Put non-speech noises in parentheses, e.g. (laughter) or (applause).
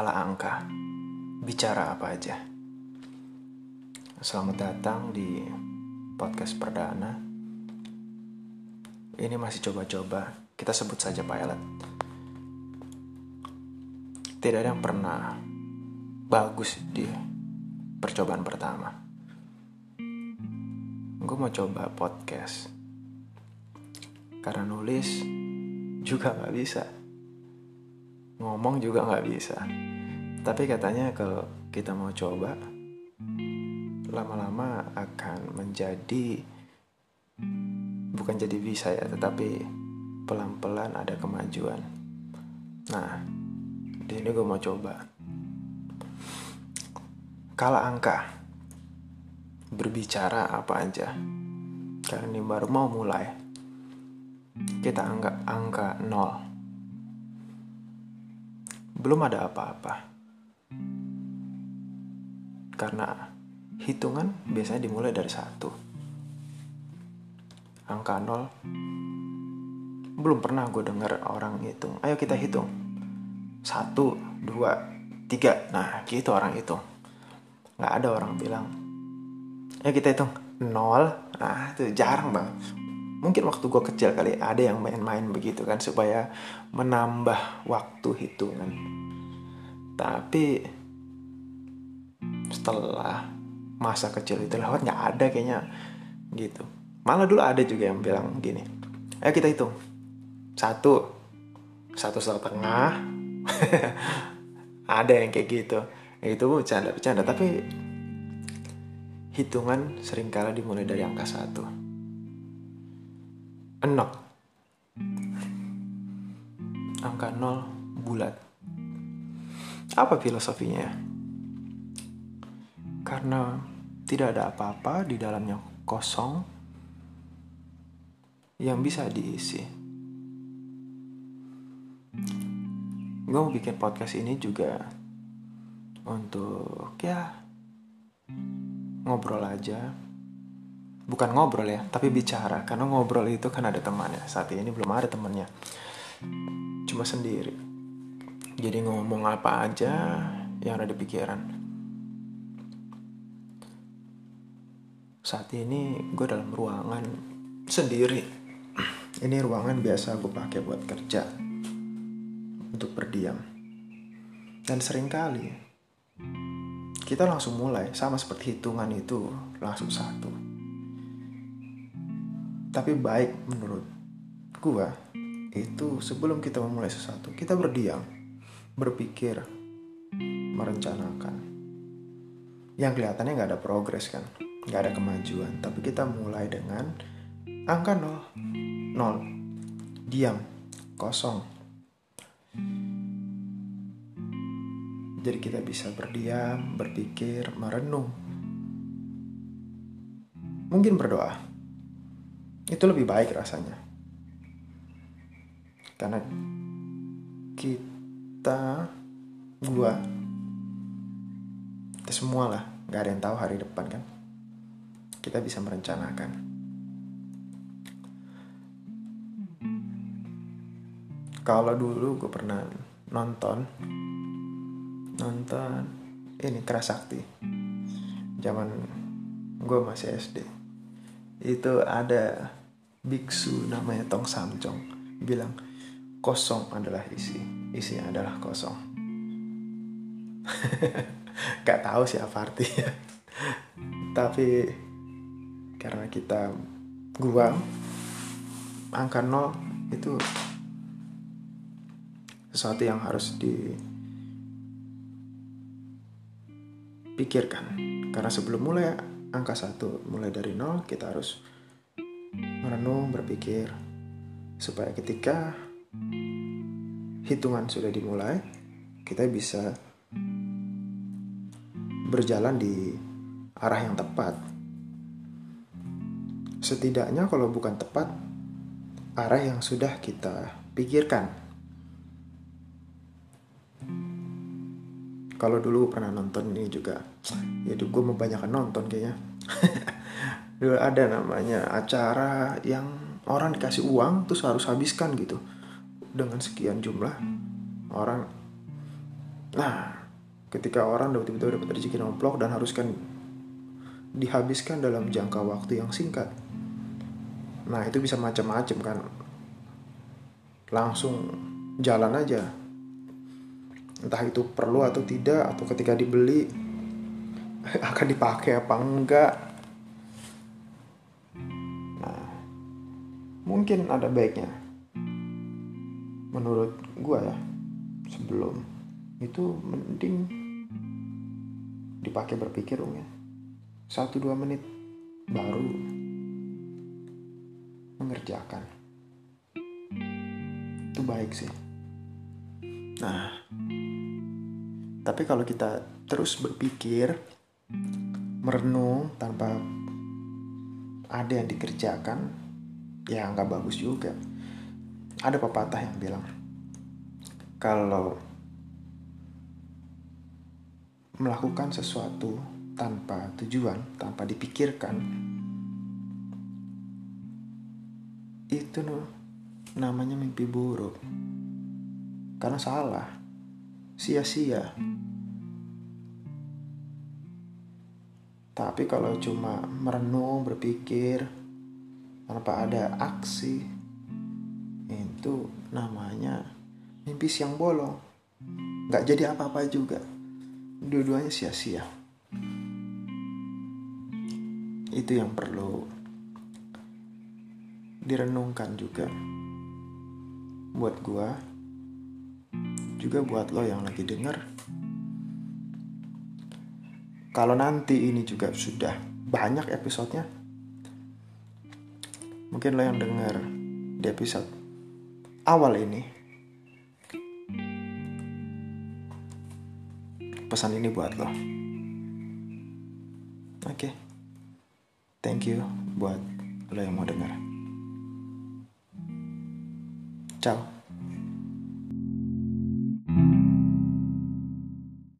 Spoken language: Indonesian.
Kala angka, bicara apa aja. Selamat datang di podcast perdana. Ini masih coba-coba, kita sebut saja pilot. Tidak ada yang pernah bagus di percobaan pertama. Gue mau coba podcast. Karena nulis juga gak bisa. Ngomong juga gak bisa. Tapi katanya kalau kita mau coba, lama-lama akan menjadi bukan jadi bisa ya, tetapi pelan-pelan ada kemajuan. Nah, di sini gue mau coba. Kala angka, berbicara apa aja. Karena ini baru mau mulai. Kita anggap angka nol. Belum ada apa-apa. Karena hitungan biasanya dimulai dari satu. Angka nol belum pernah gue dengar orang hitung. Ayo kita hitung. Satu, dua, tiga. Nah, gitu orang hitung. Nggak ada orang bilang, ayo kita hitung. Nol. Nah, itu jarang banget. Mungkin waktu gue kecil kali ada yang main-main begitu kan supaya menambah waktu hitungan. Tapi setelah masa kecil itu lewat nggak ada kayaknya gitu. Malah dulu ada juga yang bilang gini, ayo kita hitung. Satu, satu setengah, (laughs) ada yang kayak gitu. Itu bercanda-bercanda, tapi hitungan sering kali dimulai dari angka satu. Enok. Angka nol bulat. Apa filosofinya? Karena tidak ada apa-apa di dalamnya kosong yang bisa diisi. Gue mau bikin podcast ini juga untuk ya ngobrol aja. Bukan ngobrol ya, tapi bicara. Karena ngobrol itu kan ada temannya. Saat ini belum ada temannya. Cuma sendiri. Jadi ngomong apa aja yang ada di pikiran. Saat ini gue dalam ruangan sendiri. Ini ruangan biasa gue pakai buat kerja. Untuk berdiam. Dan sering kali kita langsung mulai sama seperti hitungan itu langsung satu. Tapi baik menurut gua itu sebelum kita memulai sesuatu kita berdiam, berpikir, merencanakan. Yang kelihatannya nggak ada progres kan, nggak ada kemajuan. Tapi kita mulai dengan angka nol, nol, diam, kosong. Jadi kita bisa berdiam, berpikir, merenung. Mungkin berdoa. Itu lebih baik rasanya. Karena kita, gua, kita semua lah, gak ada yang tahu hari depan kan. Kita bisa merencanakan. Kalau dulu gue pernah nonton nonton ini Kerasakti zaman gue masih SD itu ada biksu namanya Tong Samjong bilang kosong adalah isi isi adalah kosong. (laughs) Gak tahu siapa artinya. Tapi karena kita gua angka nol itu sesuatu yang harus di pikirkan karena sebelum mulai angka satu mulai dari nol kita harus merenung berpikir supaya ketika hitungan sudah dimulai kita bisa berjalan di arah yang tepat. Setidaknya kalau bukan tepat arah yang sudah kita pikirkan. Kalau dulu pernah nonton ini juga ya gue mau banyak nonton kayaknya. (laughs) Dulu ada namanya acara yang orang dikasih uang terus harus habiskan gitu dengan sekian jumlah orang Nah, ketika orang tiba-tiba dapat rezeki nomplok dan haruskan dihabiskan dalam jangka waktu yang singkat. Nah, itu bisa macam-macam kan. Langsung jalan aja. Entah itu perlu atau tidak atau ketika dibeli (laughs) akan dipakai apa enggak. Nah, mungkin ada baiknya. Menurut gua ya, sebelum itu mending dipakai berpikir ya. Satu dua menit baru mengerjakan. Itu baik sih. Nah tapi kalau kita terus berpikir merenung tanpa ada yang dikerjakan ya nggak bagus juga ada pepatah yang bilang kalau melakukan sesuatu tanpa tujuan, tanpa dipikirkan, itu namanya mimpi buruk. Karena salah, sia-sia. Tapi kalau cuma merenung, berpikir, tanpa ada aksi, itu namanya mimpi siang bolong. Gak jadi apa-apa juga. Dua-duanya sia-sia. Itu yang perlu direnungkan juga. Buat gua juga buat lo yang lagi denger. Kalau nanti ini juga sudah banyak episodenya mungkin lo yang denger di episode awal ini pesan ini buat lo. Oke. Okay. Thank you buat lo yang mau dengar. Ciao.